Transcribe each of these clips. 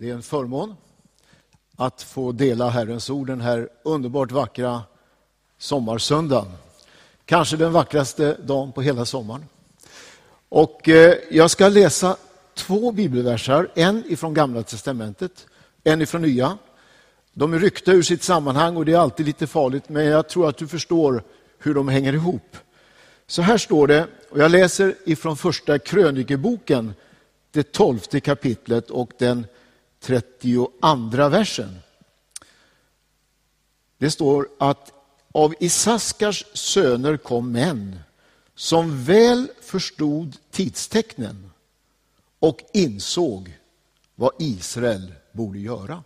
Det är en förmån att få dela Herrens ord den här underbart vackra sommarsöndagen. Kanske den vackraste dagen på hela sommaren. Och eh, jag ska läsa två bibelversar, en ifrån Gamla testamentet, en ifrån Nya. De är ryckta ur sitt sammanhang och det är alltid lite farligt, men jag tror att du förstår hur de hänger ihop. Så här står det, och jag läser ifrån första krönikeboken, det tolfte kapitlet och den 32 versen. Det står att av Isaskars söner kom män som väl förstod tidstecknen och insåg vad Israel borde göra.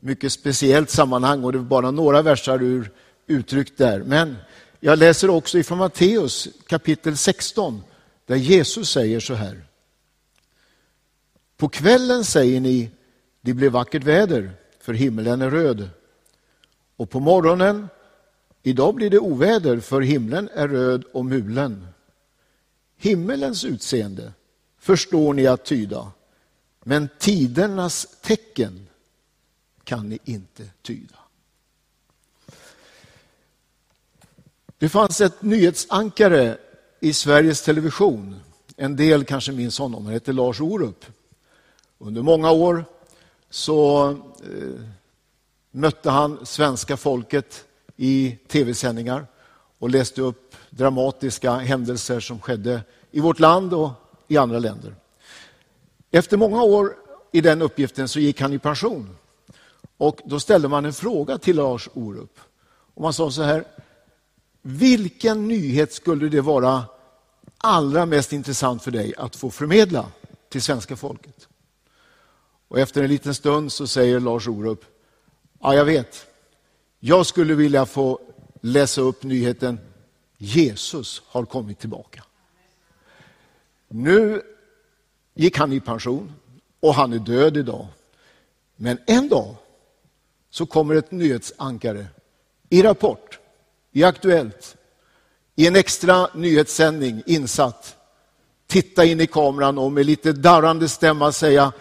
Mycket speciellt sammanhang och det är bara några versar ur uttryckt där. Men jag läser också ifrån Matteus kapitel 16 där Jesus säger så här. På kvällen säger ni, det blir vackert väder, för himlen är röd. Och på morgonen, idag blir det oväder, för himlen är röd och mulen. Himmelens utseende förstår ni att tyda, men tidernas tecken kan ni inte tyda. Det fanns ett nyhetsankare i Sveriges Television. En del kanske minns honom. Han hette Lars Orup. Under många år så eh, mötte han svenska folket i tv-sändningar och läste upp dramatiska händelser som skedde i vårt land och i andra länder. Efter många år i den uppgiften så gick han i pension. Och Då ställde man en fråga till Lars Orup. Och man sa så här, vilken nyhet skulle det vara allra mest intressant för dig att få förmedla till svenska folket? Och efter en liten stund så säger Lars Orup, ja jag vet, jag skulle vilja få läsa upp nyheten Jesus har kommit tillbaka. Nu gick han i pension och han är död idag. Men en dag så kommer ett nyhetsankare i Rapport, i Aktuellt, i en extra nyhetssändning insatt, titta in i kameran och med lite darrande stämma säga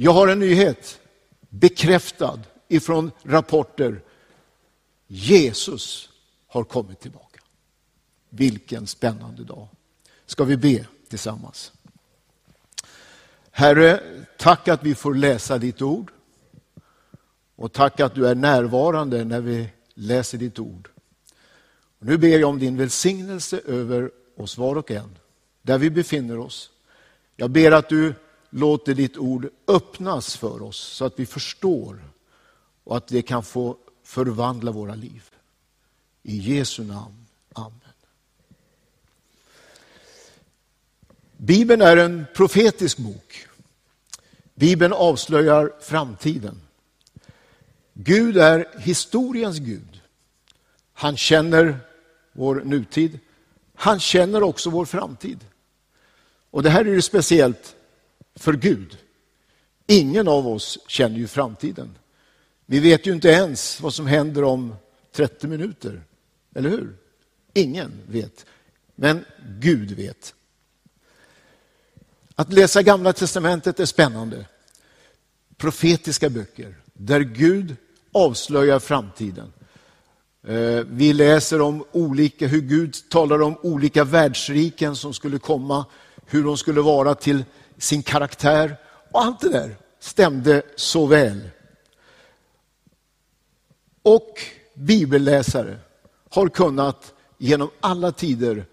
jag har en nyhet, bekräftad ifrån rapporter. Jesus har kommit tillbaka. Vilken spännande dag. Ska vi be tillsammans? Herre, tack att vi får läsa ditt ord. Och tack att du är närvarande när vi läser ditt ord. Och nu ber jag om din välsignelse över oss var och en, där vi befinner oss. Jag ber att du låter ditt ord öppnas för oss så att vi förstår och att det kan få förvandla våra liv. I Jesu namn. Amen. Bibeln är en profetisk bok. Bibeln avslöjar framtiden. Gud är historiens Gud. Han känner vår nutid. Han känner också vår framtid. Och det här är ju speciellt för Gud. Ingen av oss känner ju framtiden. Vi vet ju inte ens vad som händer om 30 minuter, eller hur? Ingen vet, men Gud vet. Att läsa Gamla testamentet är spännande. Profetiska böcker där Gud avslöjar framtiden. Eh, vi läser om olika, hur Gud talar om olika världsriken som skulle komma, hur de skulle vara till sin karaktär. Och allt det där stämde så väl. Och bibelläsare har kunnat genom alla tider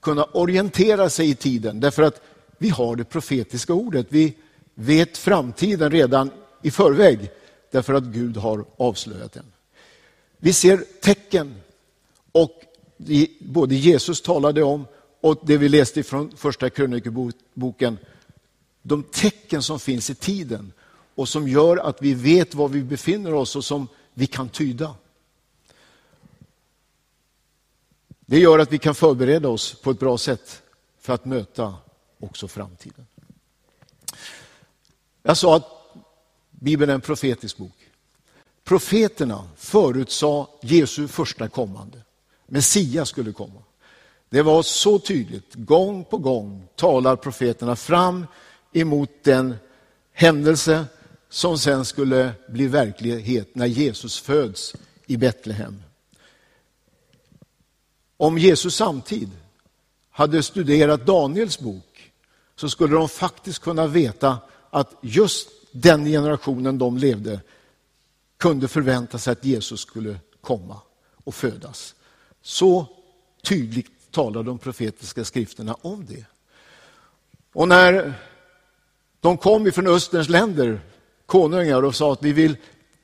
kunna orientera sig i tiden därför att vi har det profetiska ordet. Vi vet framtiden redan i förväg därför att Gud har avslöjat den. Vi ser tecken och både Jesus talade om och det vi läste från första krönikeboken, de tecken som finns i tiden och som gör att vi vet var vi befinner oss och som vi kan tyda. Det gör att vi kan förbereda oss på ett bra sätt för att möta också framtiden. Jag sa att Bibeln är en profetisk bok. Profeterna förutsade Jesu första kommande. Messias skulle komma. Det var så tydligt. Gång på gång talar profeterna fram emot den händelse som sen skulle bli verklighet när Jesus föds i Betlehem. Om Jesus samtid hade studerat Daniels bok så skulle de faktiskt kunna veta att just den generationen de levde kunde förvänta sig att Jesus skulle komma och födas. Så tydligt talar de profetiska skrifterna om det. Och när de kom ifrån Österns länder, konungar, och sa att vi vill,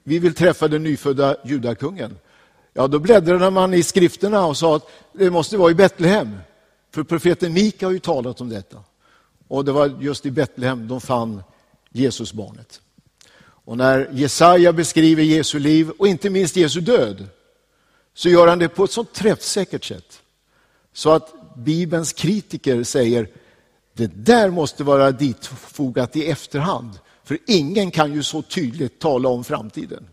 vi vill träffa den nyfödda judakungen. Ja, då bläddrade man i skrifterna och sa att det måste vara i Betlehem. För profeten Mika har ju talat om detta. Och det var just i Betlehem de fann Jesusbarnet. Och när Jesaja beskriver Jesu liv och inte minst Jesu död så gör han det på ett så träffsäkert sätt. Så att Bibelns kritiker säger det där måste vara ditfogat i efterhand. För ingen kan ju så tydligt tala om framtiden.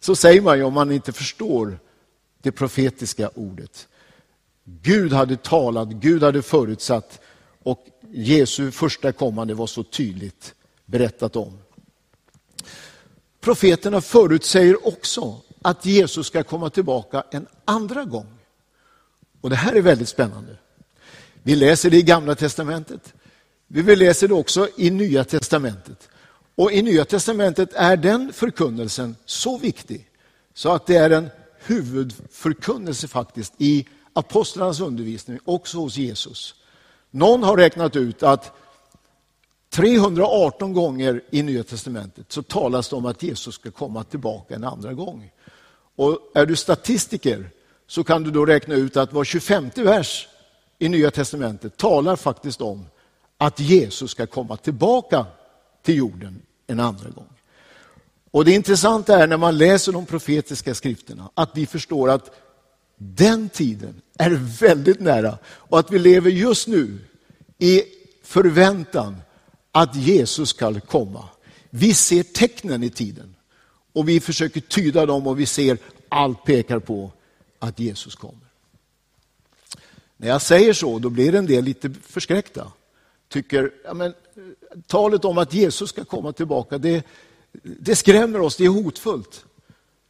Så säger man ju om man inte förstår det profetiska ordet. Gud hade talat, Gud hade förutsatt och Jesu första kommande var så tydligt berättat om. Profeterna förutsäger också att Jesus ska komma tillbaka en andra gång. Och Det här är väldigt spännande. Vi läser det i Gamla testamentet. Vi läser det också i Nya testamentet. Och I Nya testamentet är den förkunnelsen så viktig så att det är en huvudförkunnelse faktiskt i apostlarnas undervisning, också hos Jesus. Någon har räknat ut att 318 gånger i Nya testamentet så talas det om att Jesus ska komma tillbaka en andra gång. Och är du statistiker så kan du då räkna ut att var 25 vers i Nya testamentet talar faktiskt om att Jesus ska komma tillbaka till jorden en andra gång. Och Det intressanta är när man läser de profetiska skrifterna att vi förstår att den tiden är väldigt nära och att vi lever just nu i förväntan att Jesus ska komma. Vi ser tecknen i tiden och vi försöker tyda dem och vi ser allt pekar på att Jesus kommer. När jag säger så, då blir en del lite förskräckta. Tycker, ja men, talet om att Jesus ska komma tillbaka, det, det skrämmer oss, det är hotfullt.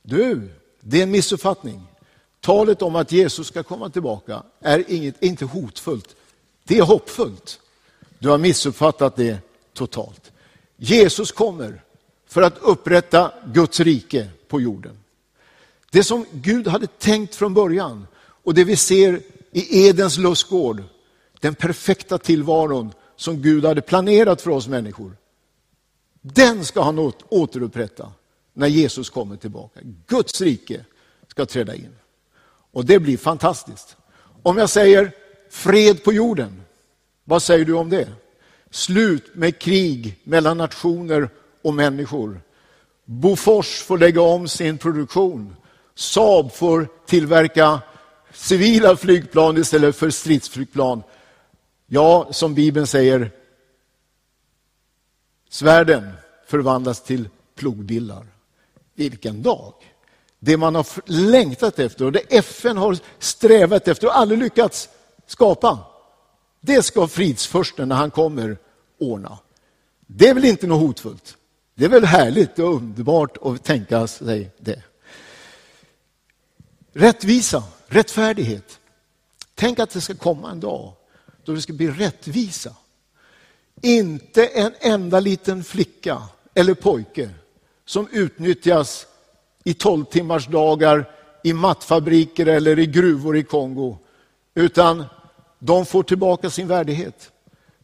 Du, det är en missuppfattning. Talet om att Jesus ska komma tillbaka är inget, inte hotfullt, det är hoppfullt. Du har missuppfattat det totalt. Jesus kommer för att upprätta Guds rike på jorden. Det som Gud hade tänkt från början och det vi ser i Edens lustgård, den perfekta tillvaron som Gud hade planerat för oss människor. Den ska han återupprätta när Jesus kommer tillbaka. Guds rike ska träda in. Och det blir fantastiskt. Om jag säger fred på jorden, vad säger du om det? Slut med krig mellan nationer och människor. Bofors får lägga om sin produktion. Saab får tillverka civila flygplan istället för stridsflygplan. Ja, som Bibeln säger, svärden förvandlas till plogbillar. Vilken dag! Det man har längtat efter och det FN har strävat efter och aldrig lyckats skapa. Det ska fridsförsten när han kommer ordna. Det är väl inte något hotfullt? Det är väl härligt och underbart att tänka sig det. Rättvisa, rättfärdighet. Tänk att det ska komma en dag då det ska bli rättvisa. Inte en enda liten flicka eller pojke som utnyttjas i tolv timmars dagar i mattfabriker eller i gruvor i Kongo. Utan de får tillbaka sin värdighet.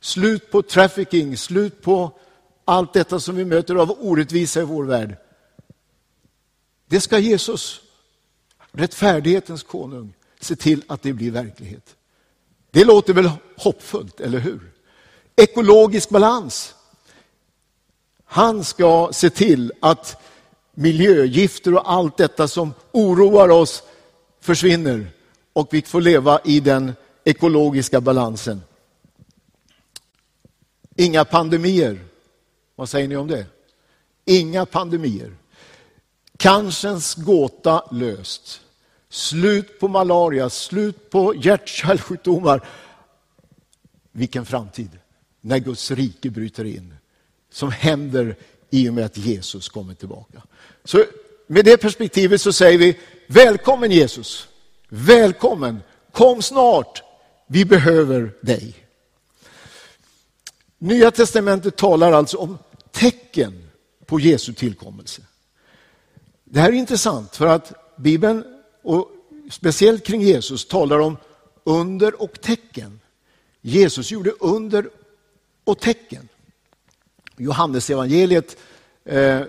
Slut på trafficking, slut på allt detta som vi möter av orättvisa i vår värld. Det ska Jesus, rättfärdighetens konung, se till att det blir verklighet. Det låter väl hoppfullt, eller hur? Ekologisk balans. Han ska se till att miljögifter och allt detta som oroar oss försvinner och vi får leva i den ekologiska balansen. Inga pandemier. Vad säger ni om det? Inga pandemier. Cancerns gåta löst. Slut på malaria, slut på hjärt-kärlsjukdomar. Vilken framtid! När Guds rike bryter in som händer i och med att Jesus kommer tillbaka. Så med det perspektivet så säger vi välkommen Jesus, välkommen, kom snart, vi behöver dig. Nya testamentet talar alltså om tecken på Jesu tillkommelse. Det här är intressant för att Bibeln, och speciellt kring Jesus, talar om under och tecken. Jesus gjorde under och tecken. Johannes evangeliet eh,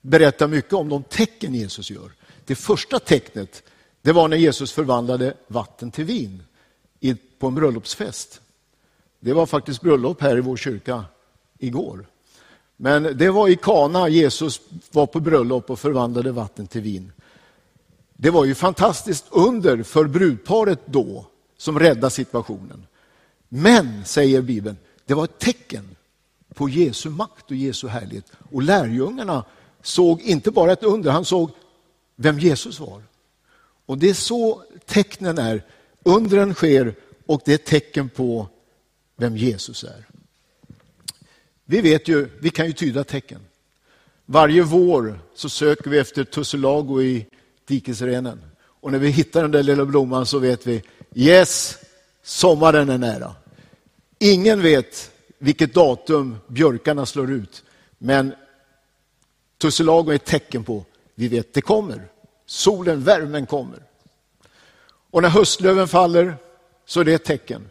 berättar mycket om de tecken Jesus gör. Det första tecknet det var när Jesus förvandlade vatten till vin på en bröllopsfest. Det var faktiskt bröllop här i vår kyrka igår. Men det var i Kana Jesus var på bröllop och förvandlade vatten till vin. Det var ju fantastiskt under för brudparet då som räddade situationen. Men, säger Bibeln, det var ett tecken på Jesu makt och Jesu härlighet. Och lärjungarna såg inte bara ett under, han såg vem Jesus var. Och det är så tecknen är. Undren sker och det är tecken på vem Jesus är. Vi vet ju, vi kan ju tyda tecken. Varje vår så söker vi efter tussilago i dikesrenen. Och när vi hittar den där lilla blomman så vet vi, yes, sommaren är nära. Ingen vet vilket datum björkarna slår ut, men tussilago är ett tecken på, vi vet det kommer. Solen, värmen kommer. Och när höstlöven faller så är det ett tecken.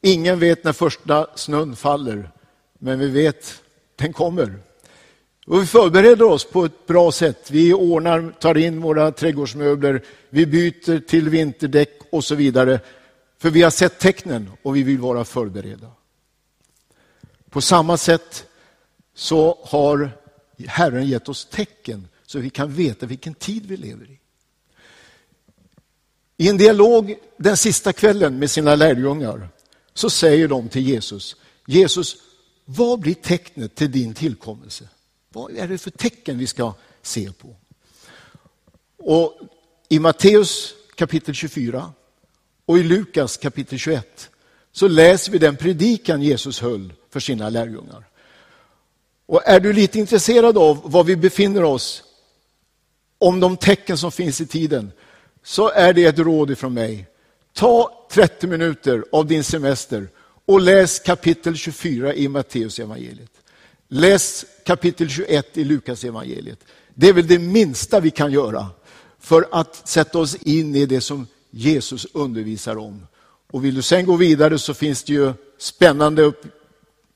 Ingen vet när första snön faller, men vi vet den kommer. Och vi förbereder oss på ett bra sätt. Vi ordnar, tar in våra trädgårdsmöbler, vi byter till vinterdäck och så vidare. För vi har sett tecknen och vi vill vara förberedda. På samma sätt så har Herren gett oss tecken så vi kan veta vilken tid vi lever i. I en dialog den sista kvällen med sina lärjungar så säger de till Jesus, Jesus, vad blir tecknet till din tillkommelse? Vad är det för tecken vi ska se på? Och I Matteus kapitel 24 och i Lukas kapitel 21 så läser vi den predikan Jesus höll för sina lärjungar. Och är du lite intresserad av var vi befinner oss, om de tecken som finns i tiden, så är det ett råd ifrån mig. Ta 30 minuter av din semester och läs kapitel 24 i Matteus evangeliet. Läs kapitel 21 i Lukas evangeliet. Det är väl det minsta vi kan göra för att sätta oss in i det som Jesus undervisar om. Och vill du sen gå vidare så finns det ju spännande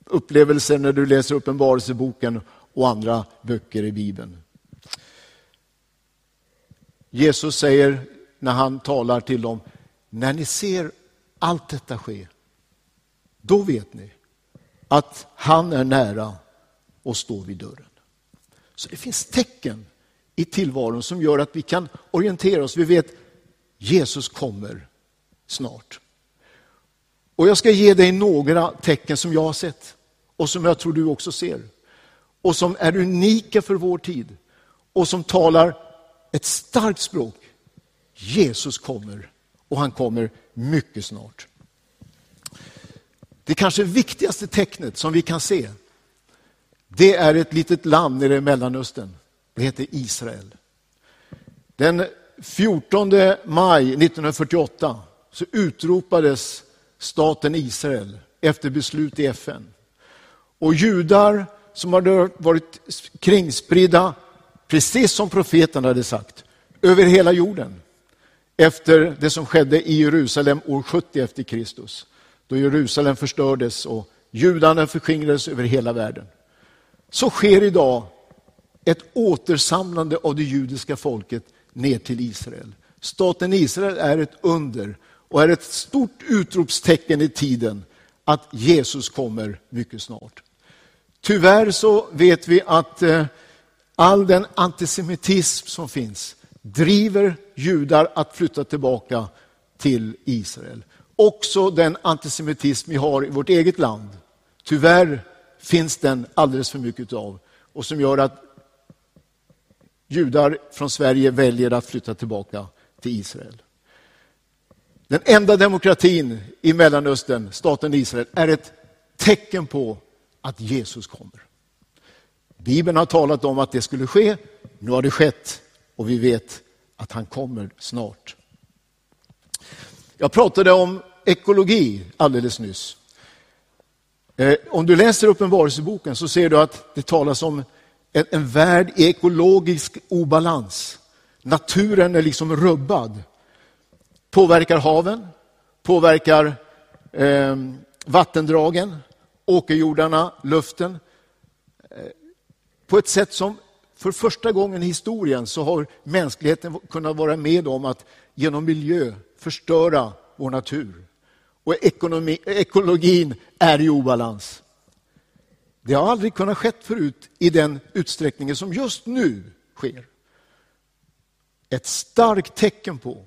upplevelser när du läser Uppenbarelseboken och andra böcker i Bibeln. Jesus säger när han talar till dem, när ni ser allt detta ske, då vet ni att han är nära och står vid dörren. Så det finns tecken i tillvaron som gör att vi kan orientera oss. Vi vet Jesus kommer snart. Och jag ska ge dig några tecken som jag har sett och som jag tror du också ser. Och som är unika för vår tid och som talar ett starkt språk. Jesus kommer och han kommer mycket snart. Det kanske viktigaste tecknet som vi kan se, det är ett litet land nere i Mellanöstern. Det heter Israel. Den 14 maj 1948 så utropades staten Israel efter beslut i FN. Och judar som hade varit kringspridda, precis som profeten hade sagt, över hela jorden efter det som skedde i Jerusalem år 70 efter Kristus. Då Jerusalem förstördes och judarna förskingrades över hela världen. Så sker idag ett återsamlande av det judiska folket ner till Israel. Staten Israel är ett under och är ett stort utropstecken i tiden att Jesus kommer mycket snart. Tyvärr så vet vi att eh, all den antisemitism som finns driver judar att flytta tillbaka till Israel. Också den antisemitism vi har i vårt eget land. Tyvärr finns den alldeles för mycket av och som gör att judar från Sverige väljer att flytta tillbaka till Israel. Den enda demokratin i Mellanöstern, staten Israel, är ett tecken på att Jesus kommer. Bibeln har talat om att det skulle ske, nu har det skett och vi vet att han kommer snart. Jag pratade om ekologi alldeles nyss. Eh, om du läser Uppenbarelseboken så ser du att det talas om en, värld i ekologisk obalans. Naturen är liksom rubbad. Påverkar haven, påverkar eh, vattendragen, åkerjordarna, luften. Eh, på ett sätt som för första gången i historien så har mänskligheten kunnat vara med om att genom miljö förstöra vår natur. Och ekonomi, ekologin är i obalans. Det har aldrig kunnat ske förut i den utsträckningen som just nu sker. Ett starkt tecken på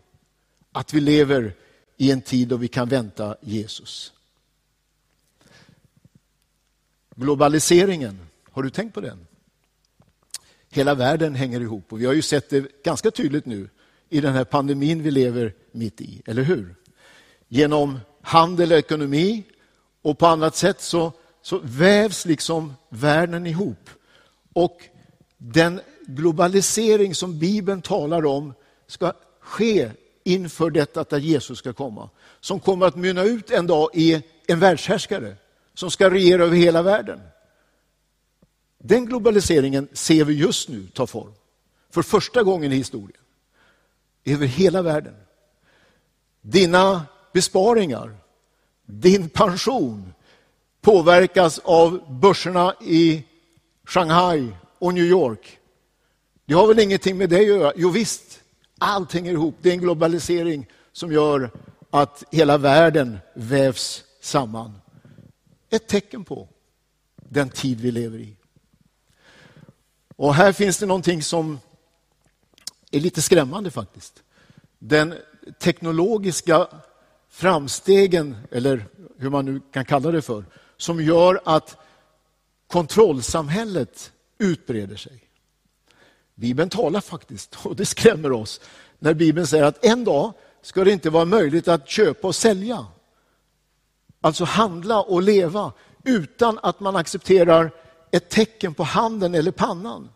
att vi lever i en tid då vi kan vänta Jesus. Globaliseringen, har du tänkt på den? Hela världen hänger ihop och vi har ju sett det ganska tydligt nu i den här pandemin vi lever mitt i, eller hur? Genom handel och ekonomi och på annat sätt så, så vävs liksom världen ihop. Och den globalisering som Bibeln talar om ska ske inför detta att Jesus ska komma. Som kommer att mynna ut en dag i en världshärskare som ska regera över hela världen. Den globaliseringen ser vi just nu ta form. För första gången i historien. Över hela världen. Dina besparingar, din pension påverkas av börserna i Shanghai och New York. Det har väl ingenting med det att göra? Jo visst, allt hänger ihop. Det är en globalisering som gör att hela världen vävs samman. Ett tecken på den tid vi lever i. Och här finns det någonting som är lite skrämmande faktiskt. Den teknologiska framstegen, eller hur man nu kan kalla det för, som gör att kontrollsamhället utbreder sig. Bibeln talar faktiskt, och det skrämmer oss, när Bibeln säger att en dag ska det inte vara möjligt att köpa och sälja. Alltså handla och leva utan att man accepterar ett tecken på handen eller pannan.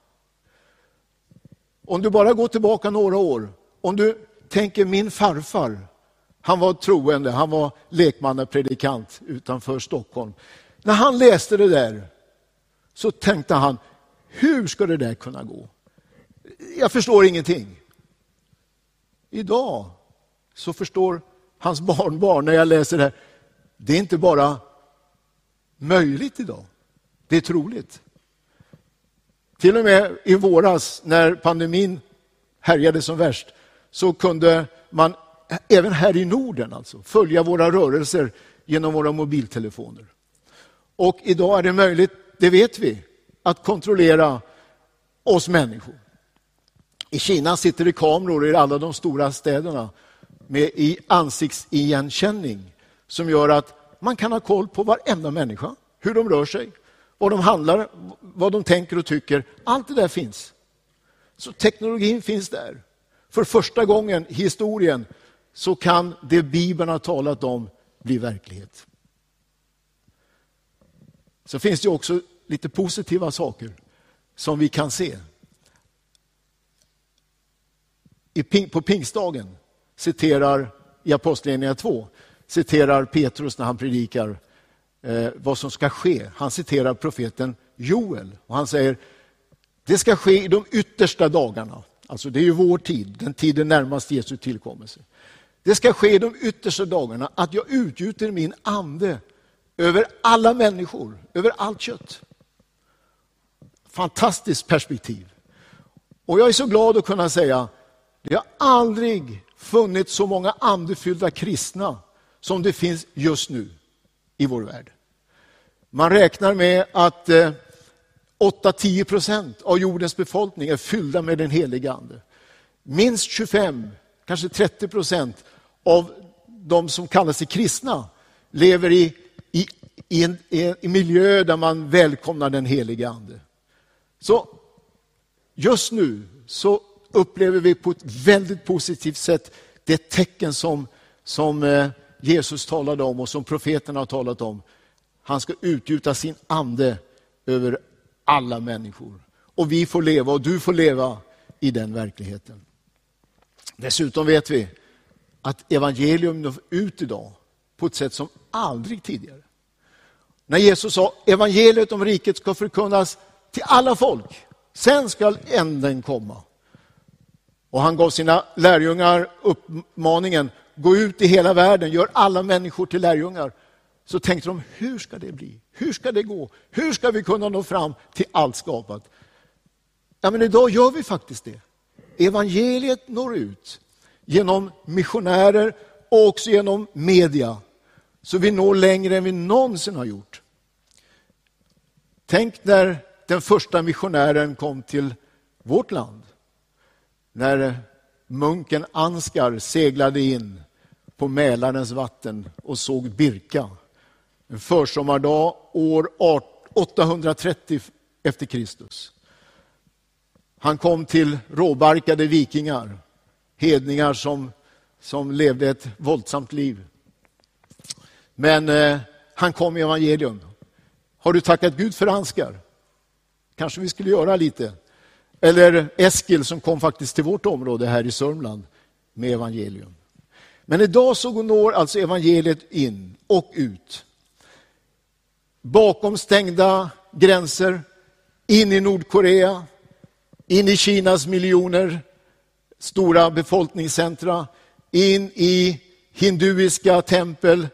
Om du bara går tillbaka några år, om du tänker min farfar, han var troende, han var lekmannapredikant utanför Stockholm. När han läste det där så tänkte han, hur ska det där kunna gå? Jag förstår ingenting. Idag så förstår hans barnbarn när jag läser det här, det är inte bara möjligt idag, det är troligt. Till och med i våras när pandemin härjade som värst så kunde man även här i Norden alltså, följa våra rörelser genom våra mobiltelefoner. Och idag är det möjligt, det vet vi, att kontrollera oss människor. I Kina sitter det kameror i alla de stora städerna med i ansiktsigenkänning som gör att man kan ha koll på varenda människa, hur de rör sig, vad de handlar, vad de tänker och tycker. Allt det där finns. Så teknologin finns där. För första gången i historien så kan det Bibeln har talat om bli verklighet. Så finns det också lite positiva saker som vi kan se. På pingstdagen citerar i Apostlagärningarna 2 citerar Petrus när han predikar eh, vad som ska ske. Han citerar profeten Joel och han säger det ska ske i de yttersta dagarna. Alltså det är ju vår tid, den tiden närmast Jesu tillkommelse. Det ska ske i de yttersta dagarna att jag utgjuter min ande över alla människor, över allt kött. Fantastiskt perspektiv. Och jag är så glad att kunna säga, det har aldrig funnits så många andefyllda kristna som det finns just nu i vår värld. Man räknar med att eh, 8-10 procent av jordens befolkning är fyllda med den heliga Ande. Minst 25, kanske 30 procent av de som kallar sig kristna lever i, i, i en, i en miljö där man välkomnar den heliga Ande. Så just nu så upplever vi på ett väldigt positivt sätt det tecken som, som eh, Jesus talade om och som profeterna har talat om. Han ska utgjuta sin ande över alla människor. Och vi får leva och du får leva i den verkligheten. Dessutom vet vi att evangelium når ut idag på ett sätt som aldrig tidigare. När Jesus sa evangeliet om riket ska förkunnas till alla folk, sen ska änden komma. Och han gav sina lärjungar uppmaningen, gå ut i hela världen, gör alla människor till lärjungar. Så tänkte de, hur ska det bli? Hur ska det gå? Hur ska vi kunna nå fram till allt skapat? Ja, men idag gör vi faktiskt det. Evangeliet når ut genom missionärer och också genom media. Så vi når längre än vi någonsin har gjort. Tänk när den första missionären kom till vårt land. När munken Ansgar seglade in på Mälarens vatten och såg Birka. En försommardag år 830 efter Kristus. Han kom till råbarkade vikingar, hedningar som, som levde ett våldsamt liv. Men eh, han kom i evangelium. Har du tackat Gud för handskar? Kanske vi skulle göra lite. Eller Eskil som kom faktiskt till vårt område här i Sörmland med evangelium. Men idag så når alltså evangeliet in och ut. Bakom stängda gränser, in i Nordkorea, in i Kinas miljoner stora befolkningscentra, in i hinduiska tempel,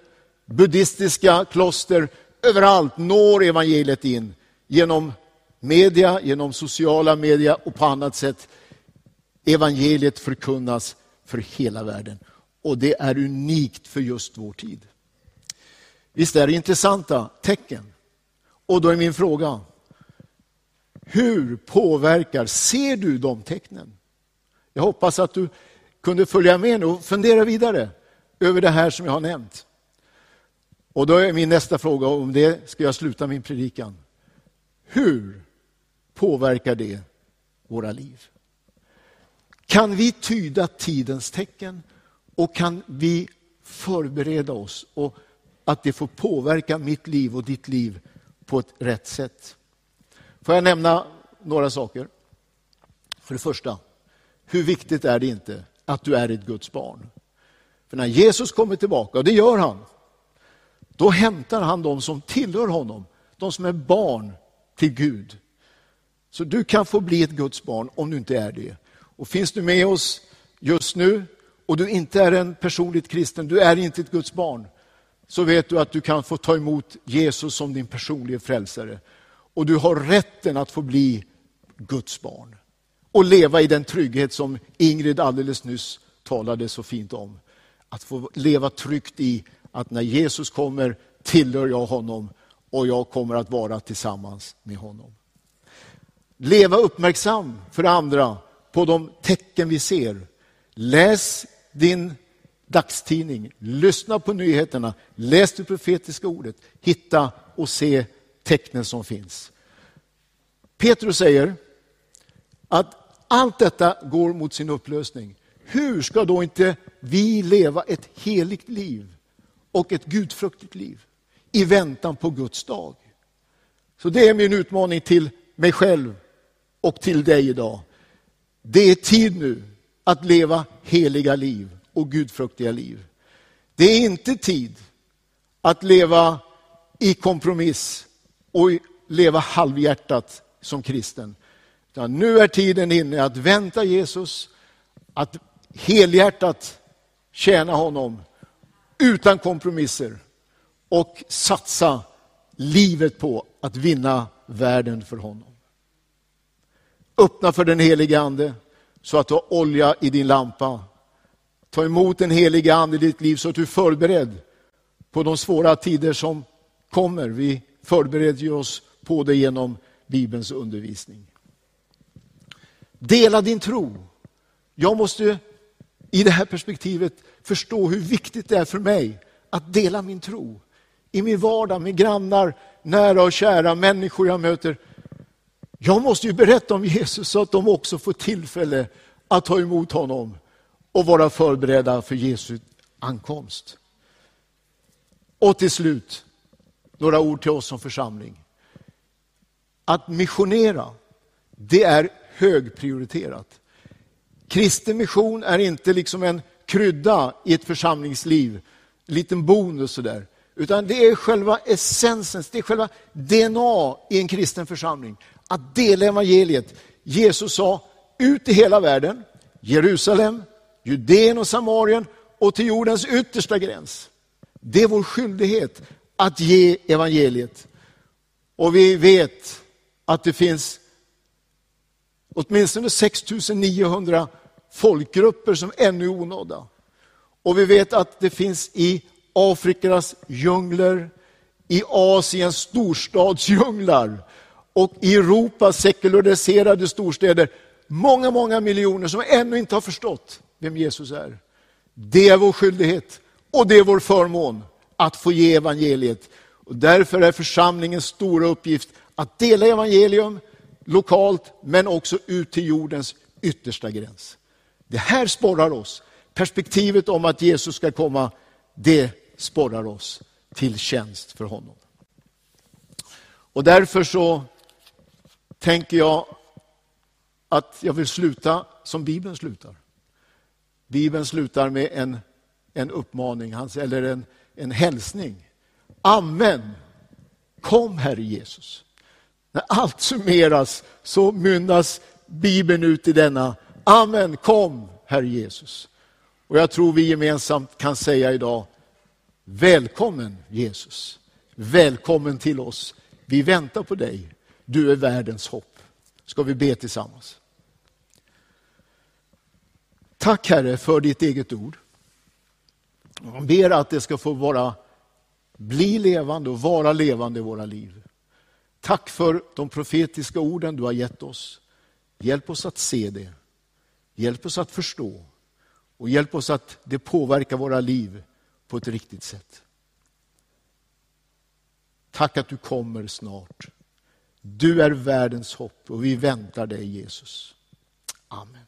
buddhistiska kloster. Överallt når evangeliet in genom media, genom sociala media och på annat sätt. Evangeliet förkunnas för hela världen. Och det är unikt för just vår tid. Visst är det intressanta tecken? Och då är min fråga, hur påverkar, ser du de tecknen? Jag hoppas att du kunde följa med nu och fundera vidare över det här som jag har nämnt. Och då är min nästa fråga, och om det ska jag sluta min predikan. Hur påverkar det våra liv? Kan vi tyda tidens tecken och kan vi förbereda oss och att det får påverka mitt liv och ditt liv på ett rätt sätt? Får jag nämna några saker? För det första, hur viktigt är det inte att du är ett Guds barn? För när Jesus kommer tillbaka, och det gör han, då hämtar han de som tillhör honom, de som är barn till Gud. Så du kan få bli ett Guds barn om du inte är det. Och finns du med oss just nu och du inte är en personligt kristen, du är inte ett Guds barn, så vet du att du kan få ta emot Jesus som din personliga frälsare. Och du har rätten att få bli Guds barn. Och leva i den trygghet som Ingrid alldeles nyss talade så fint om. Att få leva tryggt i att när Jesus kommer tillhör jag honom och jag kommer att vara tillsammans med honom. Leva uppmärksam för andra på de tecken vi ser. Läs din dagstidning, lyssna på nyheterna, läs det profetiska ordet, hitta och se tecknen som finns. Petrus säger att allt detta går mot sin upplösning. Hur ska då inte vi leva ett heligt liv och ett gudfruktigt liv i väntan på Guds dag? Så det är min utmaning till mig själv och till dig idag. Det är tid nu att leva heliga liv och gudfruktiga liv. Det är inte tid att leva i kompromiss och leva halvhjärtat som kristen. Utan nu är tiden inne att vänta Jesus, att helhjärtat tjäna honom utan kompromisser och satsa livet på att vinna världen för honom. Öppna för den helige Ande så att du har olja i din lampa. Ta emot den helige Ande i ditt liv så att du är förberedd på de svåra tider som kommer. Vi förbereder oss på det genom Bibelns undervisning. Dela din tro. Jag måste i det här perspektivet förstå hur viktigt det är för mig att dela min tro. I min vardag med grannar, nära och kära, människor jag möter. Jag måste ju berätta om Jesus så att de också får tillfälle att ta emot honom och vara förberedda för Jesu ankomst. Och till slut, några ord till oss som församling. Att missionera, det är högprioriterat. Kristen mission är inte liksom en krydda i ett församlingsliv, en liten bonus sådär. Utan det är själva essensen, det är själva DNA i en kristen församling. Att dela evangeliet. Jesus sa, ut i hela världen, Jerusalem, Judeen och Samarien och till jordens yttersta gräns. Det är vår skyldighet att ge evangeliet. Och vi vet att det finns åtminstone 6 900 folkgrupper som ännu är onådda. Och vi vet att det finns i Afrikas djungler, i Asiens storstadsdjunglar och i Europas sekulariserade storstäder många, många miljoner som ännu inte har förstått vem Jesus är. Det är vår skyldighet och det är vår förmån att få ge evangeliet. Och därför är församlingens stora uppgift att dela evangelium lokalt men också ut till jordens yttersta gräns. Det här sporrar oss. Perspektivet om att Jesus ska komma, det sporrar oss till tjänst för honom. Och därför så tänker jag att jag vill sluta som Bibeln slutar. Bibeln slutar med en, en uppmaning, eller en, en hälsning. Amen. Kom Herre Jesus. När allt summeras så mynnas Bibeln ut i denna Amen, kom Herre Jesus. Och jag tror vi gemensamt kan säga idag, välkommen Jesus. Välkommen till oss. Vi väntar på dig. Du är världens hopp. Ska vi be tillsammans? Tack Herre för ditt eget ord. Jag ber att det ska få vara, bli levande och vara levande i våra liv. Tack för de profetiska orden du har gett oss. Hjälp oss att se det. Hjälp oss att förstå. Och hjälp oss att det påverkar våra liv på ett riktigt sätt. Tack att du kommer snart. Du är världens hopp och vi väntar dig Jesus. Amen.